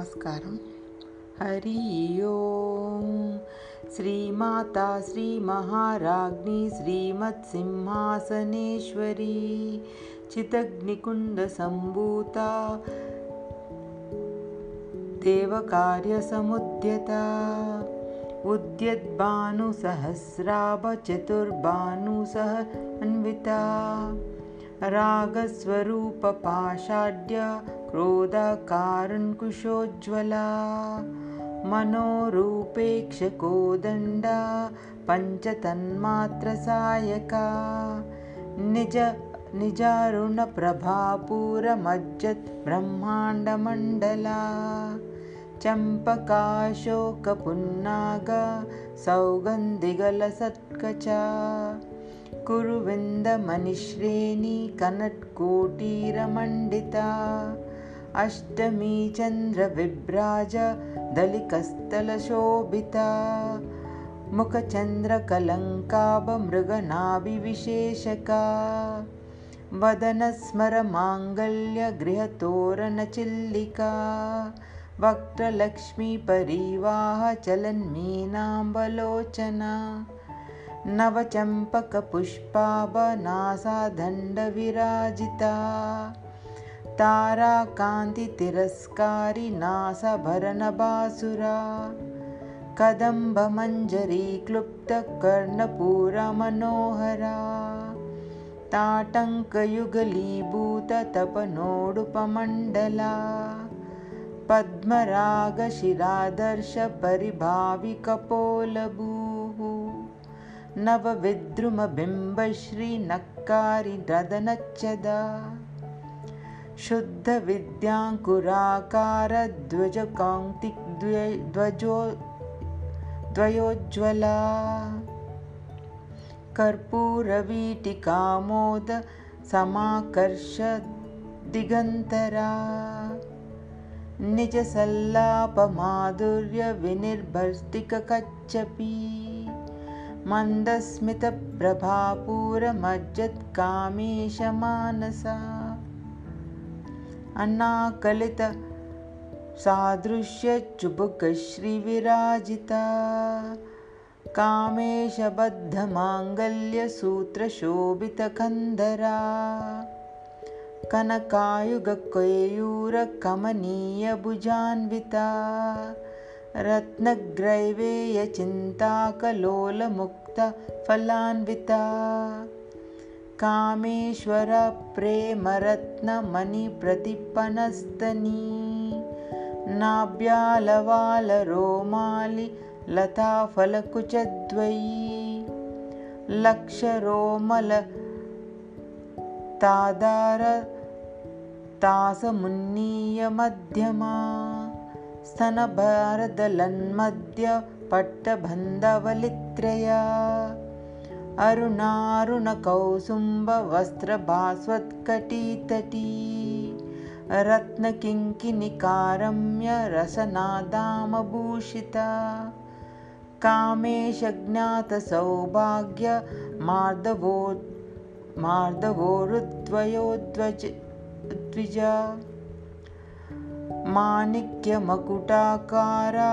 नमस्कारं हरि ओं श्रीमाता श्रीमहाराज्ञी श्रीमत्सिंहासनेश्वरी चिदग्निकुण्डसम्भूता देवकार्यसमुद्यता उद्यद्भानुसहस्राभचतुर्भानुसह अन्विता रागस्वरूपपाषाढ्य क्रोधकारुण्कुशोज्ज्वला मनोरूपेक्षकोदण्डा पञ्चतन्मात्रसायका निज निजारुणप्रभापूरमज्जत् ब्रह्माण्डमण्डला चम्पकाशोकपुन्नाग सौगन्धिगलसत्कचा कुरुविन्दमनिश्रेणी कनत्कोटीरमण्डिता अष्टमी चन्द्रविभ्राज दलिकस्थलशोभिता मुखचन्द्रकलङ्काभमृगनाभिविशेषका वदनस्मरमाङ्गल्यगृहतोरणचिल्लिका। वक्त्रलक्ष्मीपरिवाहचलन्मीनाम्बलोचना नवचम्पकपुष्पाभनासादण्डविराजिता ताराकान्तितिरस्कारिनासभरणबासुरा कदम्बमञ्जरीक्लुप्तकर्णपूरमनोहरा। ताटङ्कयुगलीभूततपनोडुपमण्डला। पद्मरागशिरादर्शपरिभाविकपोलभूः नवविद्रुमबिम्बश्रीनक्कारिरदनच्चदा शुद्धविद्याङ्कुराकारध्वजकान्तिद्वयोज्ज्वला कर्पूरवीटिकामोदसमाकर्षद्दिगन्तरा निजसल्लापमाधुर्यविनिर्भर्तिककच्छपी मन्दस्मितप्रभापूरमज्जत्कामेशमानसा। अनाकलितसादृश्यचुबुकश्रीविराजिता कामेशबद्धमाङ्गल्यसूत्रशोभितकन्धरा कनकायुगकेयूरकमनीयभुजान्विता रत्नग्रैवेयचिन्ताकलोलमुक्तफलान्विता कामेश्वरप्रेमरत्नमणिप्रतिपनस्तनी। नाभ्यालवालरोमालिलताफलकुचद्वयी लक्षरोमलतादारतासमुन्नीयमध्यमा स्तनभारदलन्मध्यपट्टबन्धवलित्रया अरुणारुणकौसुम्बवस्त्रभास्वत्कटीतटी। रत्नकिङ्किणिकारम्यरसनादामभूषिता कामेशज्ञातसौभाग्यमार्दवोरुद्वयोद्विजा माणिक्यमकुटाकारा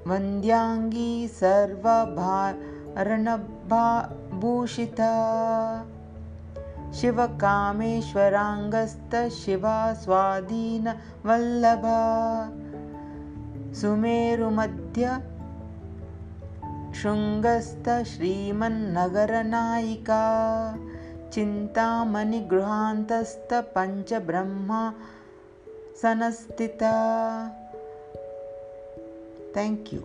सर्वारुणानवन्द्याङ्गी सर्वभारणभूषिता शिवकामेश्वराङ्गस्त शिवा स्वाधीनवल्लभा सुमेरुमध्य शृङ्गस्थ श्रीमन्नगरनायिका। चिन्तामणिगृहान्तस्थपञ्चब्रह्मा सनस्थिता Thank you.